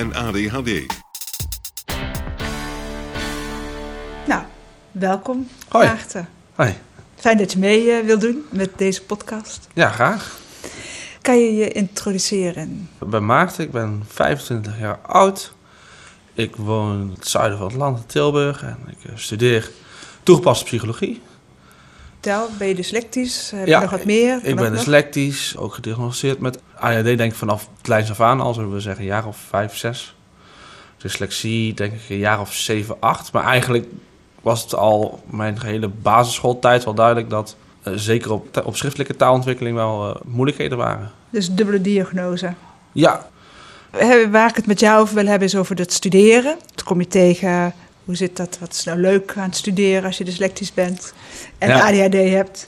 en ADHD. Nou, welkom, Hoi. Maarten. Hoi. Fijn dat je mee eh, wil doen met deze podcast. Ja, graag. Kan je je introduceren? Ik ben Maarten, ik ben 25 jaar oud. Ik woon in het zuiden van het land, Tilburg. En ik eh, studeer toegepaste psychologie. Tel, ben je dyslectisch? Heb Ja, je nog wat meer? Ik ben nog? dyslectisch, ook gediagnosticeerd met ADHD, denk ik vanaf kleins af aan al, zullen we zeggen, een jaar of vijf, zes. Dyslexie, denk ik, een jaar of zeven, acht. Maar eigenlijk was het al mijn gehele basisschooltijd wel duidelijk dat eh, zeker op, op schriftelijke taalontwikkeling wel eh, moeilijkheden waren. Dus dubbele diagnose. Ja, Waar ik het met jou over wil hebben is over het studeren. Toen kom je tegen, hoe zit dat? Wat is nou leuk aan het studeren als je dyslectisch bent en Ja. ADHD hebt?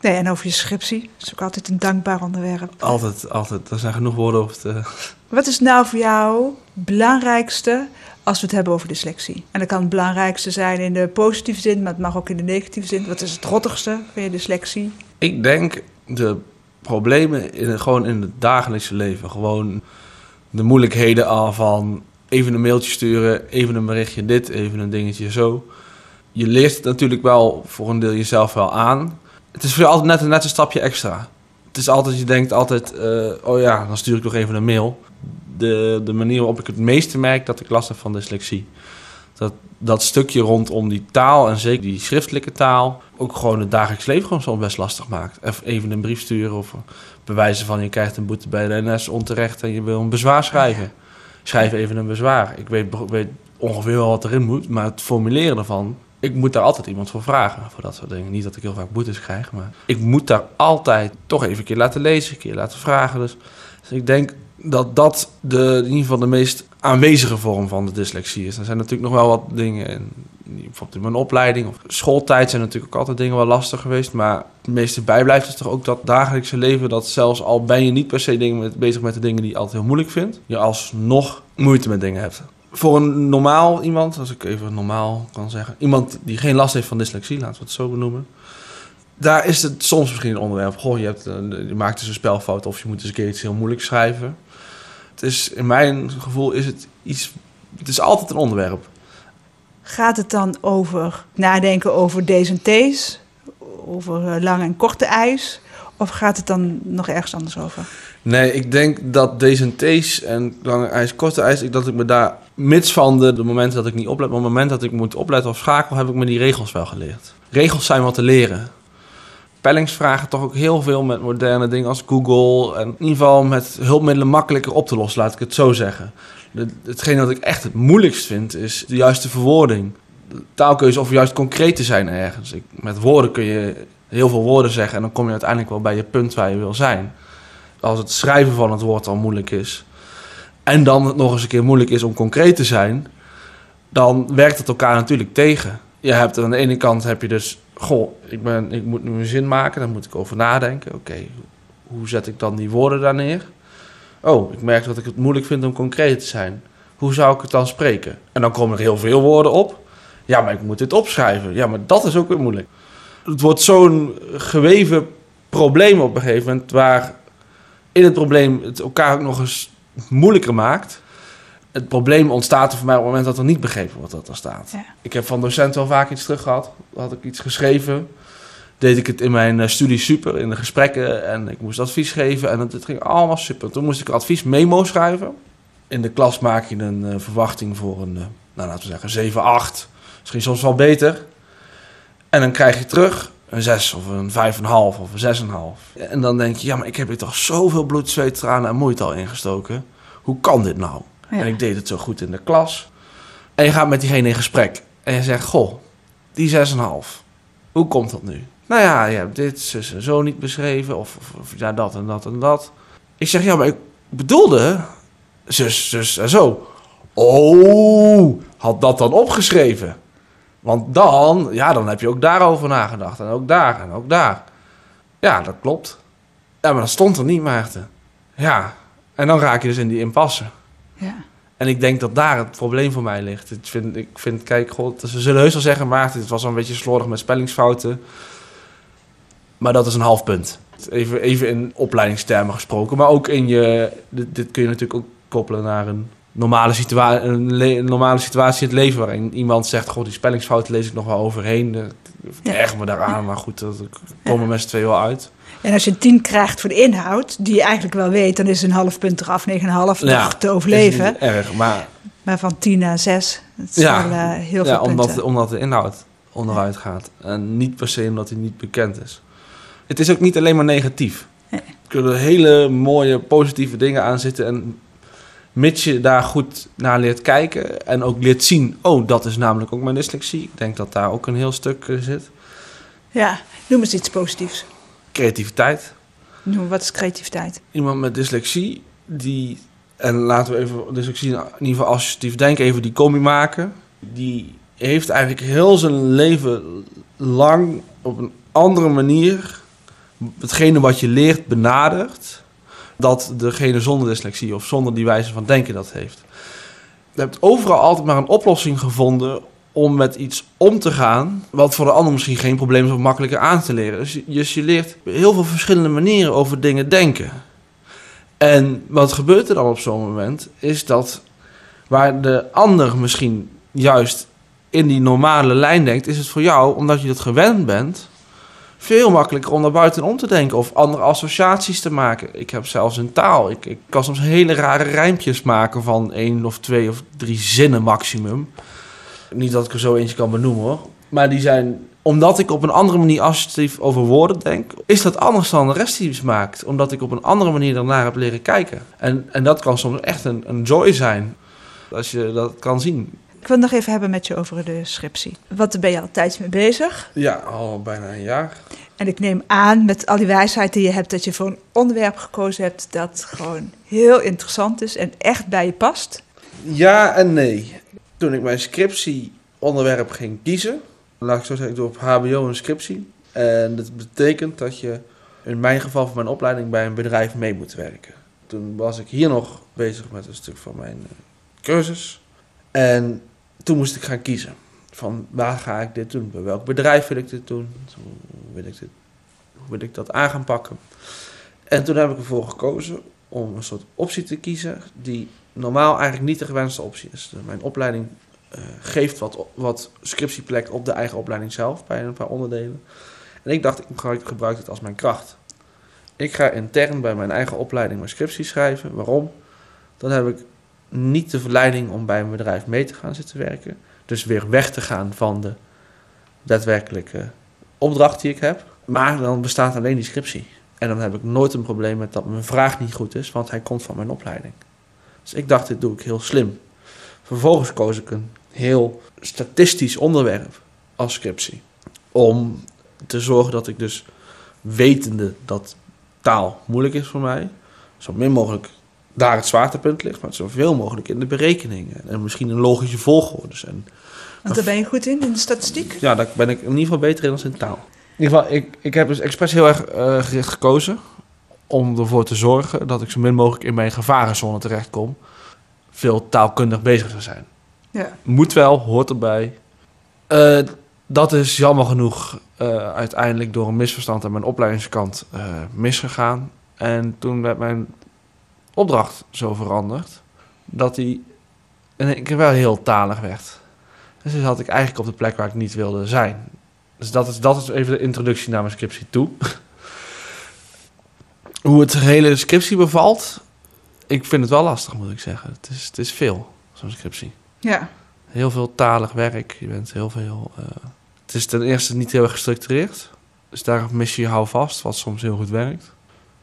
Nee, en over je scriptie. Dat is ook altijd een dankbaar onderwerp. altijd, altijd. Er zijn genoeg woorden over te... Wat is nou voor jou het belangrijkste als we het hebben over dyslexie? En dat kan het belangrijkste zijn in de positieve zin, maar het mag ook in de negatieve zin. Wat is het rottigste van je dyslexie? Ik denk de problemen in, gewoon in het dagelijkse leven. Gewoon de moeilijkheden al van even een mailtje sturen, even een berichtje dit, even een dingetje zo. Je leert het natuurlijk wel voor een deel jezelf wel aan. Het is voor je altijd net, een- net een stapje extra. Het is altijd, je denkt altijd, eh, oh ja, dan stuur ik nog even een mail. De, de manier waarop ik het meeste merk dat ik last heb van dyslexie. Dat, dat stukje rondom die taal en zeker die schriftelijke taal... ook gewoon het dagelijks leven gewoon soms best lastig maakt. Even een brief sturen of bewijzen van je krijgt een boete bij de NS onterecht... en je wil een bezwaar schrijven. Schrijf even een bezwaar. Ik weet, weet ongeveer wel wat erin moet, maar het formuleren ervan... Ik moet daar altijd iemand voor vragen, voor dat soort dingen. Niet dat ik heel vaak boetes krijg, maar ik moet daar altijd toch even een keer laten lezen, een keer laten vragen. Dus, dus ik denk dat dat de, in ieder geval de meest aanwezige vorm van de dyslexie is. Er zijn natuurlijk nog wel wat dingen, in, bijvoorbeeld in mijn opleiding of schooltijd zijn natuurlijk ook altijd dingen wel lastig geweest. Maar het meeste bijblijft is toch ook dat dagelijkse leven, dat zelfs al ben je niet per se dingen bezig met de dingen die je altijd heel moeilijk vindt, je alsnog moeite met dingen hebt. Voor een normaal iemand, als ik even normaal kan zeggen, iemand die geen last heeft van dyslexie, laten we het zo benoemen. Daar is het soms misschien een onderwerp. Goh, je, hebt, een- je maakt dus een spelfout of je moet eens een keer iets heel moeilijks schrijven. Het is, in mijn gevoel is het iets. Het is altijd een onderwerp. Gaat het dan over nadenken over D's en T's? Over eh, lange en korte ijs? Of gaat het dan nog ergens anders over? Nee, ik denk dat deze T's en lange ijs, korte ijs, dat ik me daar, mits van de, de momenten dat ik niet oplet, maar op het moment dat ik moet opletten of schakel, heb ik me die regels wel geleerd. Regels zijn wat te leren. Pellingsvragen toch ook heel veel met moderne dingen als Google. En in ieder geval met hulpmiddelen makkelijker op te lossen, laat ik het zo zeggen. Hetgeen wat ik echt het moeilijkst vind, is de juiste verwoording. De taalkeuze of juist concreet te zijn ergens. Ik, met woorden kun je heel veel woorden zeggen en dan kom je uiteindelijk wel bij je punt waar je wil zijn. Als het schrijven van het woord al moeilijk is. En dan het nog eens een keer moeilijk is om concreet te zijn. Dan werkt het elkaar natuurlijk tegen. Je hebt aan de ene kant heb je dus... Goh, ik, ben, ik moet nu een zin maken. Daar moet ik over nadenken. Oké, hoe zet ik dan die woorden daar neer? Oh, ik merk dat ik het moeilijk vind om concreet te zijn. Hoe zou ik het dan spreken? En dan komen er heel veel woorden op. Ja, maar ik moet dit opschrijven. Ja, maar dat is ook weer moeilijk. Het wordt zo'n geweven probleem op een gegeven moment... waar in het probleem het elkaar ook nog eens moeilijker maakt. Het probleem ontstaat er voor mij op het moment dat er niet begrepen wordt wat er staat. Ja. Ik heb van docenten wel vaak iets terug gehad. Had ik iets geschreven. Deed ik het in mijn eh, studie super, in de gesprekken. En ik moest advies geven. En het, het ging allemaal super. Toen moest ik advies memo schrijven. In de klas maak je een eh, verwachting voor een, eh, nou, laten we zeggen, 7, 8. Misschien soms wel beter. En dan krijg je terug een 6 of een 5,5 of een 6,5. En dan denk je, ja, maar ik heb hier toch zoveel bloed, zweet, tranen en moeite al ingestoken. Hoe kan dit nou? Ja. En ik deed het zo goed in de klas. En je gaat met diegene in gesprek. En je zegt, goh, die 6,5. Hoe komt dat nu? Nou ja, je hebt dit, zus en zo niet beschreven. Of, of, of ja, dat en dat en dat. Ik zeg, ja, maar ik bedoelde zus, zus en zo. Oh, had dat dan opgeschreven? Want dan, ja, dan heb je ook daarover nagedacht. En ook daar en ook daar. Ja, dat klopt. Ja, maar dat stond er niet, Maarten. Ja, en dan raak je dus in die impasse. Ja. En ik denk dat daar het probleem voor mij ligt. Ik vind, ik vind kijk, god, ze zullen heus wel zeggen, Maarten, het was wel een beetje slordig met spellingsfouten. Maar dat is een half punt. Even, even in opleidingstermen gesproken. Maar ook in je, dit, dit kun je natuurlijk ook koppelen naar een normale, situa een, le- een normale situatie in het leven. Waarin iemand zegt, god, die spellingsfouten lees ik nog wel overheen. Ik Ja. erger me daaraan, maar goed, dat komen met z'n twee wel uit. En als je een 10 krijgt voor de inhoud, die je eigenlijk wel weet, dan is een half punt eraf, 9,5 nog Ja, te overleven. Erg, maar Maar van 10 naar 6, dat is Ja. wel eh, heel ja, veel punten. omdat, omdat de inhoud onderuit gaat. En niet per se omdat hij niet bekend is. Het is ook niet alleen maar negatief. Nee. Er kunnen hele mooie, positieve dingen aan zitten. En mits je daar goed naar leert kijken en ook leert zien... oh, dat is namelijk ook mijn dyslexie. Ik denk dat daar ook een heel stuk eh, zit. Ja, noem eens iets positiefs. Creativiteit. Noem, wat is creativiteit? Iemand met dyslexie, die... En laten we even dyslexie in ieder geval associatief denken, even die combi maken. Die heeft eigenlijk heel zijn leven lang op een andere manier hetgene wat je leert benadert, dat degene zonder dyslexie of zonder die wijze van denken dat heeft. Je hebt overal altijd maar een oplossing gevonden om met iets om te gaan, wat voor de ander misschien geen probleem is of makkelijker aan te leren. Dus je, dus je leert heel veel verschillende manieren over dingen denken. En wat gebeurt er dan op zo'n moment, is dat waar de ander misschien juist in die normale lijn denkt, is het voor jou, omdat je dat gewend bent, veel makkelijker om naar buiten om te denken of andere associaties te maken. Ik heb zelfs een taal. Ik, ik kan soms hele rare rijmpjes maken van één of twee of drie zinnen maximum. Niet dat ik er zo eentje kan benoemen hoor. Maar die zijn, omdat ik op een andere manier associatief over woorden denk, is dat anders dan de rest die iets maakt. Omdat ik op een andere manier daarnaar heb leren kijken. En, en dat kan soms echt een, een joy zijn. Als je dat kan zien. Ik wil het nog even hebben met je over de scriptie. Want daar ben je al tijds mee bezig. Ja, al bijna een jaar. En ik neem aan met al die wijsheid die je hebt, dat je voor een onderwerp gekozen hebt dat gewoon heel interessant is en echt bij je past. Ja en nee. Toen ik mijn scriptieonderwerp ging kiezen, laat ik zo zeggen, ik doe op HBO een scriptie. En dat betekent dat je in mijn geval voor mijn opleiding bij een bedrijf mee moet werken. Toen was ik hier nog bezig met een stuk van mijn eh, cursus. En toen moest ik gaan kiezen. Van waar ga ik dit doen? Bij welk bedrijf wil ik dit doen? Hoe wil ik, dit, hoe wil ik dat aan gaan pakken? En toen heb ik ervoor gekozen om een soort optie te kiezen die normaal eigenlijk niet de gewenste optie is. Dus mijn opleiding eh, geeft wat, wat scriptieplek op de eigen opleiding zelf bij een paar onderdelen. En ik dacht, ik gebruik, het als mijn kracht. Ik ga intern bij mijn eigen opleiding mijn scriptie schrijven. Waarom? Dan heb ik niet de verleiding om bij een bedrijf mee te gaan zitten werken. Dus weer weg te gaan van de daadwerkelijke opdracht die ik heb. Maar dan bestaat alleen die scriptie. En dan heb ik nooit een probleem met dat mijn vraag niet goed is, want hij komt van mijn opleiding. Dus ik dacht, dit doe ik heel slim. Vervolgens koos ik een heel statistisch onderwerp als scriptie. Om te zorgen dat ik dus, wetende dat taal moeilijk is voor mij, zo min mogelijk daar het zwaartepunt ligt, maar zoveel mogelijk in de berekeningen. En misschien een logische volgorde. En Want daar ben je goed in, in de statistiek. ja, daar ben ik in ieder geval beter in dan in taal. In ieder geval, ik, ik heb dus expres heel erg eh, gericht gekozen om ervoor te zorgen dat ik zo min mogelijk in mijn gevarenzone terechtkom. Veel taalkundig bezig te zijn. Ja. Moet wel, hoort erbij. Eh, dat is jammer genoeg eh, uiteindelijk door een misverstand aan mijn opleidingskant eh, misgegaan. En toen werd mijn opdracht zo veranderd dat in één keer wel heel talig werd. Dus toen zat ik eigenlijk op de plek waar ik niet wilde zijn. Dus dat is, dat is even de introductie naar mijn scriptie toe. Hoe het hele scriptie bevalt. ik vind het wel lastig, moet ik zeggen. Het is, het is veel, zo'n scriptie. Ja. Heel veel talig werk. Je bent heel veel... eh, het is ten eerste niet heel erg gestructureerd. Dus daar mis je je houvast, wat soms heel goed werkt.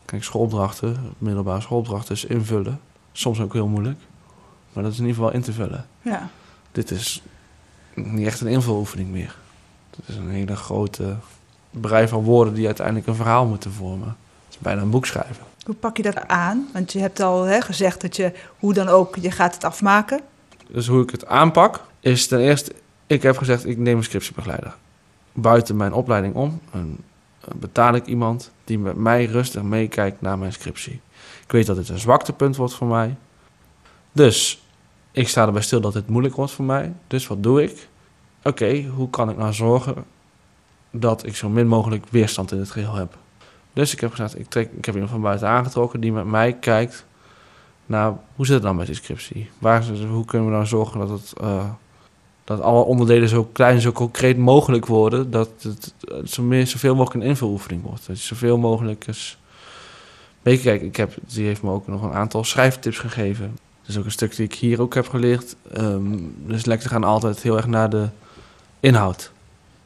Kijk, schoolopdrachten, middelbare schoolopdrachten, is invullen. Soms ook heel moeilijk. Maar dat is in ieder geval in te vullen. Ja. Dit is niet echt een invuloefening meer. Het is een hele grote brei van woorden die uiteindelijk een verhaal moeten vormen. Het is bijna een boek schrijven. Hoe pak je dat aan? Want je hebt al hè, gezegd dat je, hoe dan ook, je gaat het afmaken. Dus hoe ik het aanpak, is ten eerste... Ik heb gezegd, ik neem een scriptiebegeleider. Buiten mijn opleiding om en, eh, betaal ik iemand die met mij rustig meekijkt naar mijn scriptie. Ik weet dat dit een zwaktepunt wordt voor mij. Dus ik sta erbij stil dat het moeilijk wordt voor mij. Dus wat doe ik? Oké, hoe kan ik nou zorgen dat ik zo min mogelijk weerstand in het geheel heb? Dus ik heb gezegd, ik, trek, ik heb iemand van buiten aangetrokken die met mij kijkt naar hoe zit het dan met die scriptie? Waar, hoe kunnen we nou zorgen dat het eh, dat alle onderdelen zo klein, zo concreet mogelijk worden, dat het eh, zo meer, zoveel mogelijk een invuloefening wordt. Dat je zoveel mogelijk je, kijk, ik heb, die heeft me ook nog een aantal schrijftips gegeven. Dat is ook een stuk die ik hier ook heb geleerd. Ehm dus lecten gaan altijd heel erg naar de inhoud.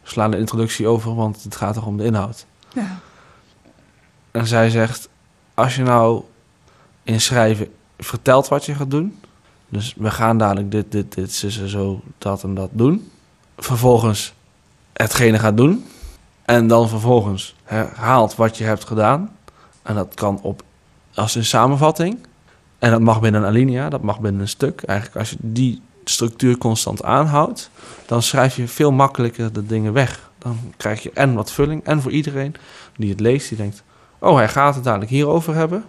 We slaan de introductie over, want het gaat toch om de inhoud. Ja. En zij zegt, als je nou in schrijven vertelt wat je gaat doen. Dus we gaan dadelijk dit, dit, dit, zo, zo, zo, dat en dat doen. Vervolgens hetgene gaat doen. En dan vervolgens herhaalt wat je hebt gedaan. En dat kan op, als een samenvatting. En dat mag binnen een alinea, dat mag binnen een stuk. Eigenlijk als je die structuur constant aanhoudt, dan schrijf je veel makkelijker de dingen weg. Dan krijg je en wat vulling. En voor iedereen die het leest, die denkt... Oh, hij gaat het dadelijk hierover hebben.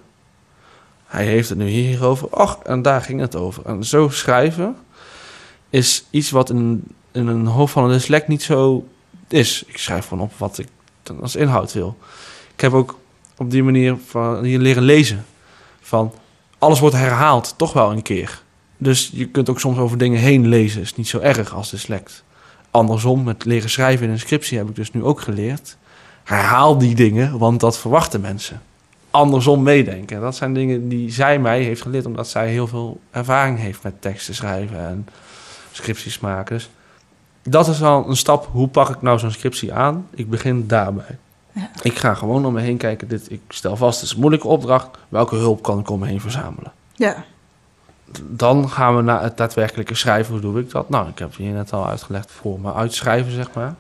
Hij heeft het nu hierover. Och, en daar ging het over. En zo schrijven is iets wat in, in een hoofd van een dyslect niet zo is. Ik schrijf gewoon op wat ik dan als inhoud wil. Ik heb ook op die manier van hier leren lezen. Van alles wordt herhaald, toch wel een keer. Dus je kunt ook soms over dingen heen lezen. Is niet zo erg als dyslect. Andersom, met leren schrijven in een scriptie heb ik dus nu ook geleerd. Herhaal die dingen, want dat verwachten mensen andersom meedenken. Dat zijn dingen die zij mij heeft geleerd, omdat zij heel veel ervaring heeft met teksten schrijven en scripties maken. Dus dat is al een stap. Hoe pak ik nou zo'n scriptie aan? Ik begin daarbij. Ja. Ik ga gewoon om me heen kijken. Dit, ik stel vast, het is een moeilijke opdracht. Welke hulp kan ik om me heen verzamelen? Ja. Dan gaan we naar het daadwerkelijke schrijven. Hoe doe ik dat? Nou, ik heb hier net al uitgelegd voor me uitschrijven, zeg maar.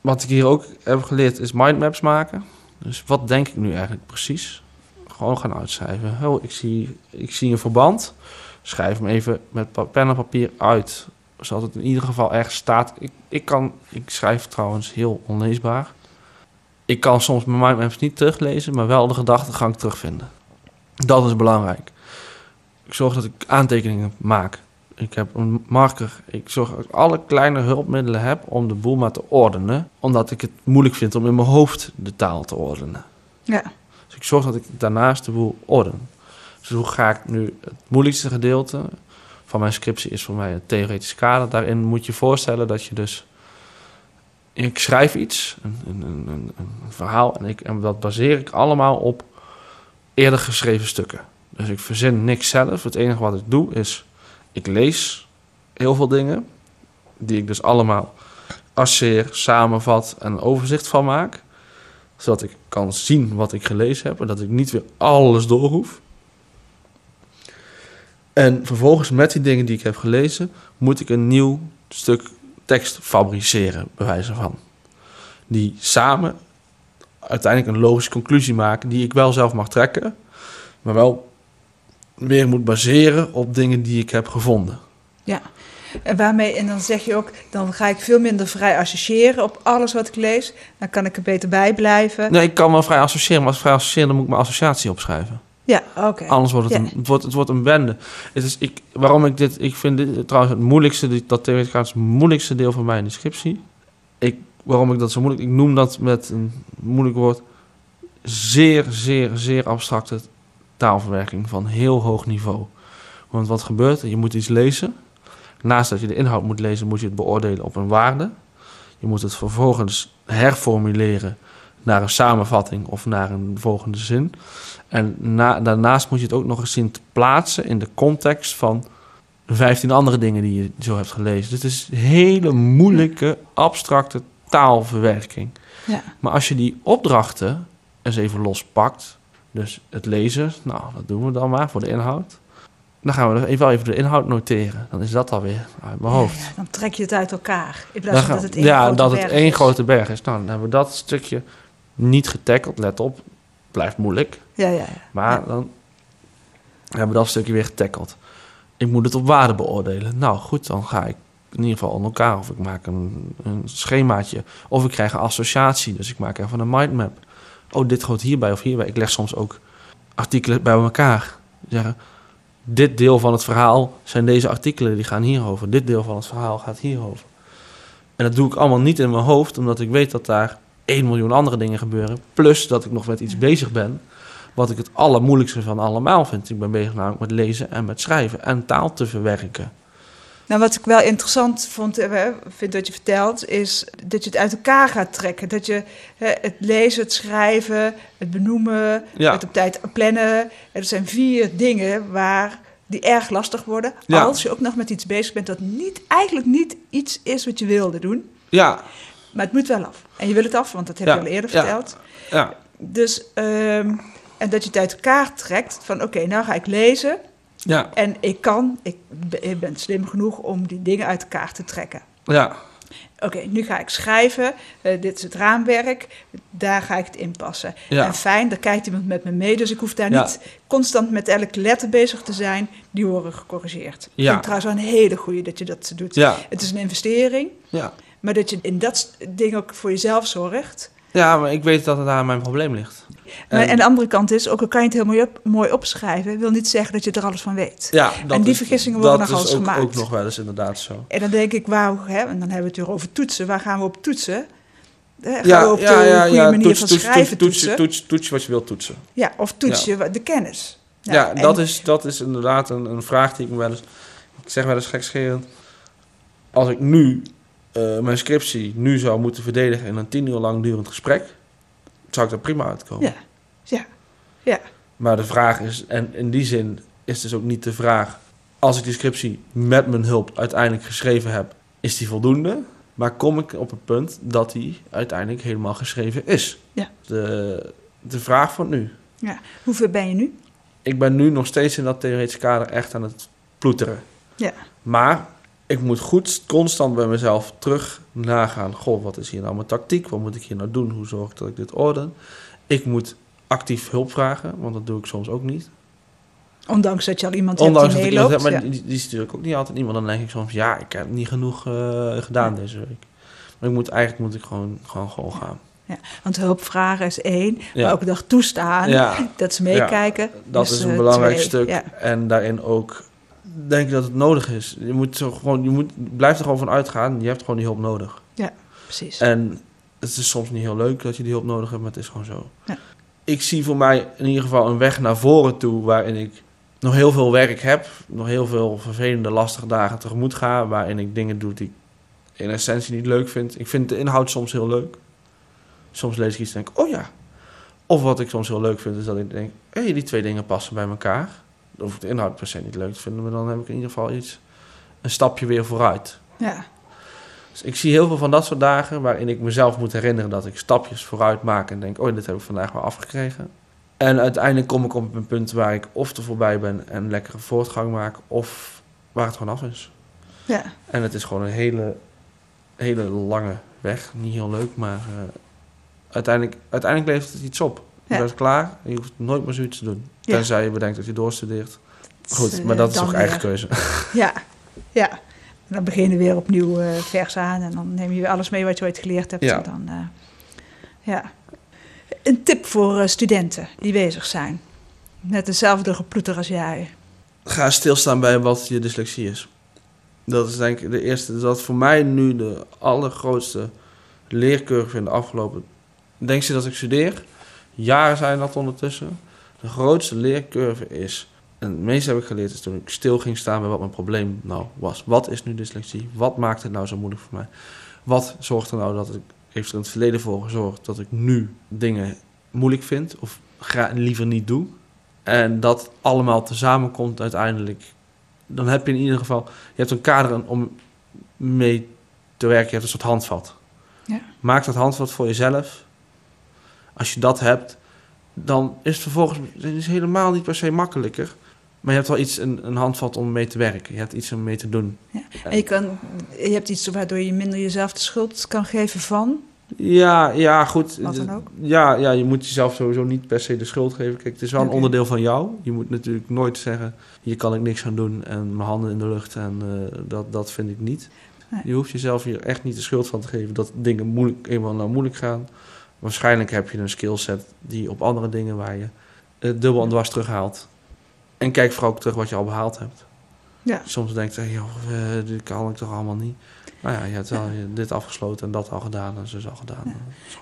Wat ik hier ook heb geleerd is mindmaps maken. Dus wat denk ik nu eigenlijk precies? Gewoon gaan uitschrijven. Oh, ik zie, ik zie een verband. Schrijf hem even met pen en papier uit. Zodat het in ieder geval ergens staat. Ik, ik, kan, ik schrijf trouwens heel onleesbaar. Ik kan soms mijn mindmaps niet teruglezen, maar wel de gedachtegang terugvinden. Dat is belangrijk. Ik zorg dat ik aantekeningen maak. Ik heb een marker. Ik zorg dat ik alle kleine hulpmiddelen heb om de boel maar te ordenen. Omdat ik het moeilijk vind om in mijn hoofd de taal te ordenen. Ja. Dus ik zorg dat ik daarnaast de boel orden. Dus hoe ga ik nu het moeilijkste gedeelte van mijn scriptie is voor mij het theoretisch kader. Daarin moet je voorstellen dat je dus... Ik schrijf iets, een, een, een, een, verhaal, en, ik, en dat baseer ik allemaal op eerder geschreven stukken. Dus ik verzin niks zelf. Het enige wat ik doe is, ik lees heel veel dingen, die ik dus allemaal asseer, samenvat en een overzicht van maak zodat ik kan zien wat ik gelezen heb en dat ik niet weer alles door hoef. En vervolgens met die dingen die ik heb gelezen, moet ik een nieuw stuk tekst fabriceren, bij wijze van. Die samen uiteindelijk een logische conclusie maken, die ik wel zelf mag trekken, maar wel weer moet baseren op dingen die ik heb gevonden. En waarmee, en dan zeg je ook, dan ga ik veel minder vrij associëren op alles wat ik lees. Dan kan ik er beter bij blijven. Nee, ik kan wel vrij associëren, maar als ik vrij associëren, dan moet ik mijn associatie opschrijven. Ja, oké. Anders wordt het, Ja. een, het, wordt, het wordt een bende. Het is, ik, waarom ik dit... Ik vind dit trouwens het moeilijkste... Dat theoretisch het moeilijkste deel van mijn descriptie. Ik, waarom ik dat zo moeilijk... Ik noem dat met een moeilijk woord... Zeer, zeer, zeer abstracte taalverwerking van heel hoog niveau. Want wat gebeurt er? Je moet iets lezen. Naast dat je de inhoud moet lezen... moet je het beoordelen op een waarde. Je moet het vervolgens herformuleren naar een samenvatting of naar een volgende zin. En na, daarnaast moet je het ook nog eens zien te plaatsen in de context van 15 andere dingen die je zo hebt gelezen. Dus het is hele moeilijke, abstracte taalverwerking. Ja. Maar als je die opdrachten eens even lospakt, dus het lezen, nou, dat doen we dan maar voor de inhoud. Dan gaan we even, wel even de inhoud noteren. Dan is dat alweer uit mijn hoofd. Ja, ja, dan trek je het uit elkaar. In plaats van dat het één ja, grote dat het berg één is. grote berg is. Nou, dan hebben we dat stukje niet getackeld. Let op, blijft moeilijk. Ja, ja, ja. Maar dan hebben we dat stukje weer getackeld. Ik moet het op waarde beoordelen. Nou goed, dan ga ik in ieder geval aan elkaar. Of ik maak een, een schemaatje. Of ik krijg een associatie. Dus ik maak even een mindmap. Oh, dit hoort hierbij of hierbij. Ik leg soms ook artikelen bij elkaar. Zeggen, dit deel van het verhaal zijn deze artikelen. Die gaan hierover. Dit deel van het verhaal gaat hierover. En dat doe ik allemaal niet in mijn hoofd. Omdat ik weet dat daar 1 miljoen andere dingen gebeuren. Plus dat ik nog met iets bezig ben wat ik het allermoeilijkste van allemaal vind. Ik ben bezig namelijk met lezen en met schrijven en taal te verwerken. Nou, wat ik wel interessant vond, eh, vind dat je vertelt, is dat je het uit elkaar gaat trekken. Dat je hè, het lezen, het schrijven, het benoemen, Ja. het op tijd plannen. Er zijn vier dingen waar die erg lastig worden. Ja. Als je ook nog met iets bezig bent dat niet, eigenlijk niet iets is wat je wilde doen. Ja, Maar het moet wel af. En je wil het af, want dat heb je Ja, al eerder verteld. ja, Dus, ehm, en dat je het uit elkaar trekt van oké, nou ga ik lezen. Ja, En ik kan, ik, ben- ik ben slim genoeg om die dingen uit elkaar te trekken. ja, Oké, nu ga ik schrijven. Eh, dit is het raamwerk. Daar ga ik het inpassen. Ja. En fijn, daar kijkt iemand met me mee. Dus ik hoef daar Ja. niet constant met elke letter bezig te zijn. Die worden gecorrigeerd. Ik Ja. vind trouwens een hele goeie dat je dat doet. ja, Het is een investering. ja. Maar dat je in dat ding ook voor jezelf zorgt. Ja, maar ik weet dat het daar mijn probleem ligt. Maar, En- en de andere kant is, ook al kan je het heel mooi, op, mooi opschrijven... wil niet zeggen dat je er alles van weet. Ja, dat En die is- vergissingen worden dat nogal is eens ook, gemaakt. ook nog wel eens inderdaad zo. En dan denk ik, wauw, hè, en dan hebben we het weer over toetsen. Waar gaan we op toetsen? Eh, Gaan Ja, we op de ja, ja, goede ja. manier Toets, van toets, schrijven toets, toetsen? toets, toets, wat je wilt toetsen. Ja, of toets je de kennis? Ja, en- dat, is, dat is inderdaad een, een vraag die ik me wel eens... Ik zeg wel eens gekscherend... Als ik nu eh, mijn scriptie nu zou moeten verdedigen in een tien uur lang durend gesprek... zou ik er prima uitkomen. Ja, ja, ja. Maar de vraag is, en in die zin is dus ook niet de vraag... als ik die scriptie met mijn hulp uiteindelijk geschreven heb... is die voldoende? Maar kom ik op het punt dat die uiteindelijk helemaal geschreven is? Ja. De, de vraag van nu. Hoeveel ben je nu? Ik ben nu nog steeds in dat theoretische kader echt aan het ploeteren. Ja. Maar ik moet goed constant bij mezelf terug nagaan. Goh, wat is hier nou mijn tactiek? Wat moet ik hier nou doen? Hoe zorg ik dat ik dit orden? Ik moet actief hulp vragen, want dat doe ik soms ook niet. Ondanks dat je al iemand Ondanks hebt dat die meeloopt. heb, maar ja. die, die stuur ik ook niet altijd iemand. Dan denk ik soms, ja, ik heb niet genoeg eh, gedaan deze week. Maar ik moet, eigenlijk moet ik gewoon, gewoon, gewoon gaan. Want hulp vragen is één, Ja. maar ook dag toestaan. Ja, Dat ze meekijken. dat is, is een eh, belangrijk twee. stuk. Ja. En daarin ook denk ik dat het nodig is. Je moet zo gewoon, je moet, blijf er gewoon van uitgaan. Je hebt gewoon die hulp nodig. Precies. En het is soms niet heel leuk dat je die hulp nodig hebt, maar het is gewoon zo. Ja. Ik zie voor mij in ieder geval een weg naar voren toe waarin ik nog heel veel werk heb. Nog heel veel vervelende, lastige dagen tegemoet ga. Waarin ik dingen doe die ik in essentie niet leuk vind. Ik vind de inhoud soms heel leuk. Soms lees ik iets en denk, oh ja. Of wat ik soms heel leuk vind, is dat ik denk, hé, hey, die twee dingen passen bij elkaar. Hoef ik de inhoud per se niet leuk te vinden, maar dan heb ik in ieder geval iets, een stapje weer vooruit. Ja. Dus ik zie heel veel van dat soort dagen waarin ik mezelf moet herinneren dat ik stapjes vooruit maak en denk, oh, dit heb ik vandaag wel afgekregen. En uiteindelijk kom ik op een punt waar ik of er voorbij ben en lekkere voortgang maak, of waar het gewoon af is. ja. En het is gewoon een hele, hele lange weg. Niet heel leuk, maar eh, uiteindelijk, uiteindelijk levert het iets op. Je bent klaar je hoeft nooit meer zoiets te doen. Tenzij je bedenkt dat je doorstudeert. Goed, Eh, maar dat is toch eigen weer. keuze. Ja, ja. En dan begin je weer opnieuw eh vers aan en dan neem je weer alles mee wat je ooit geleerd hebt. Ja. En dan, eh, ja. Een tip voor eh, studenten die bezig zijn. Met dezelfde geploeter als jij. Ga stilstaan bij wat je dyslexie is. Dat is denk ik de eerste. Dat is voor mij nu de allergrootste leercurve in de afgelopen... Denk je dat ik studeer? Jaren zijn dat ondertussen. De grootste leercurve is... En het meeste heb ik geleerd is toen ik stil ging staan bij wat mijn probleem nou was. Wat is nu dyslexie? Wat maakt het nou zo moeilijk voor mij? Wat zorgt er nou dat ik heeft er in het verleden voor gezorgd dat ik nu dingen moeilijk vind of liever niet doe. En dat allemaal tezamen komt uiteindelijk. Dan heb je in ieder geval, je hebt een kader om mee te werken. Je hebt een soort handvat. Ja. Maak dat handvat voor jezelf. Als je dat hebt, dan is het vervolgens het is helemaal niet per se makkelijker. Maar je hebt wel iets, een, een handvat om mee te werken. Je hebt iets om mee te doen. En je, kan, je hebt iets waardoor je minder jezelf de schuld kan geven van. Ja, ja, goed. Wat dan ook? Ja, ja, je moet jezelf sowieso niet per se de schuld geven. Kijk, het is wel een onderdeel van jou. Je moet natuurlijk nooit zeggen, hier kan ik niks aan doen en mijn handen in de lucht en eh, dat, dat vind ik niet. Nee. Je hoeft jezelf hier echt niet de schuld van te geven dat dingen moeilijk, eenmaal nou moeilijk gaan. Waarschijnlijk heb je een skillset die op andere dingen waar je eh, dubbel en dwars terughaalt. En kijk vooral ook terug wat je al behaald hebt. Ja. Soms denk je, joh, eh, dit kan ik toch allemaal niet. Nou ja, je hebt wel dit afgesloten en dat al gedaan en zus al gedaan.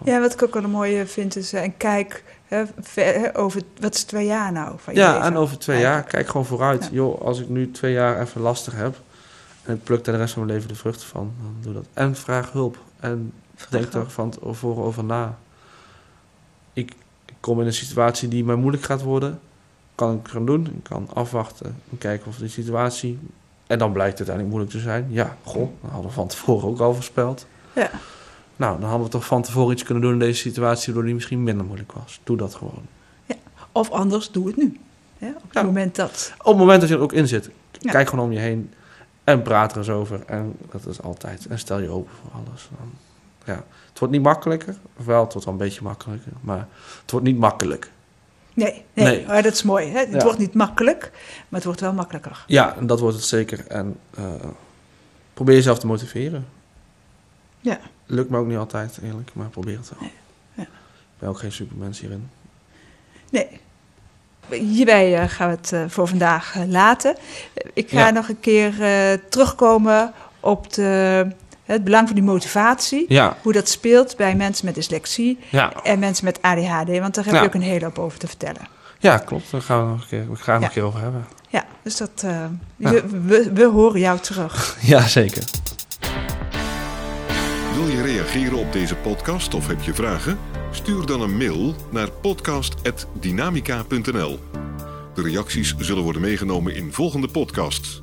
Ja, wat ik ook wel een mooie vind is, eh, en kijk hè, ver- hè, over, wat is twee jaar nou van je Ja, leven? en over twee jaar, kijk gewoon vooruit. Ja. Joh, als ik nu twee jaar even lastig heb en ik pluk daar de rest van mijn leven de vruchten van, dan doe dat. En vraag hulp. En denk er van tevoren over na. Ik, kom in een situatie die mij moeilijk gaat worden. Kan ik gaan doen? Ik kan afwachten en kijken of die situatie. En dan blijkt het uiteindelijk moeilijk te zijn. Ja, goh, dat hadden we van tevoren ook al voorspeld. Ja. Nou, dan hadden we toch van tevoren iets kunnen doen in deze situatie, waardoor die misschien minder moeilijk was. Doe dat gewoon. Of anders, doe het nu. Hè, op het Ja. moment dat... Op het moment dat je er ook in zit, Ja. kijk gewoon om je heen en praat er eens over. En dat is altijd. En stel je open voor alles. Dan, ja. Het wordt niet makkelijker. Wel, het wordt wel een beetje makkelijker. Maar het wordt niet makkelijk. Nee, nee, Nee. Maar dat is mooi. Hè? Het Ja. wordt niet makkelijk, maar het wordt wel makkelijker. Ja, en dat wordt het zeker. En eh, probeer jezelf te motiveren. Ja. Lukt me ook niet altijd, eerlijk. Maar probeer het wel. Ja. Ik ben ook geen supermens hierin. Nee. Hierbij eh, gaan we het eh, voor vandaag laten. Ik ga Ja. nog een keer terugkomen op de, het belang van die motivatie. Ja, Hoe dat speelt bij mensen met dyslexie ja. en mensen met ADHD. Want daar heb Ja. je ook een hele hoop over te vertellen. ja klopt. Daar gaan we nog een keer, we gaan het nog een keer over hebben. Ja, dus dat, eh, we, we horen jou terug. Ja, zeker. Wil je reageren op deze podcast of heb je vragen? Stuur dan een mail naar podcast.dynamica.nl. De reacties zullen worden meegenomen in volgende podcasts.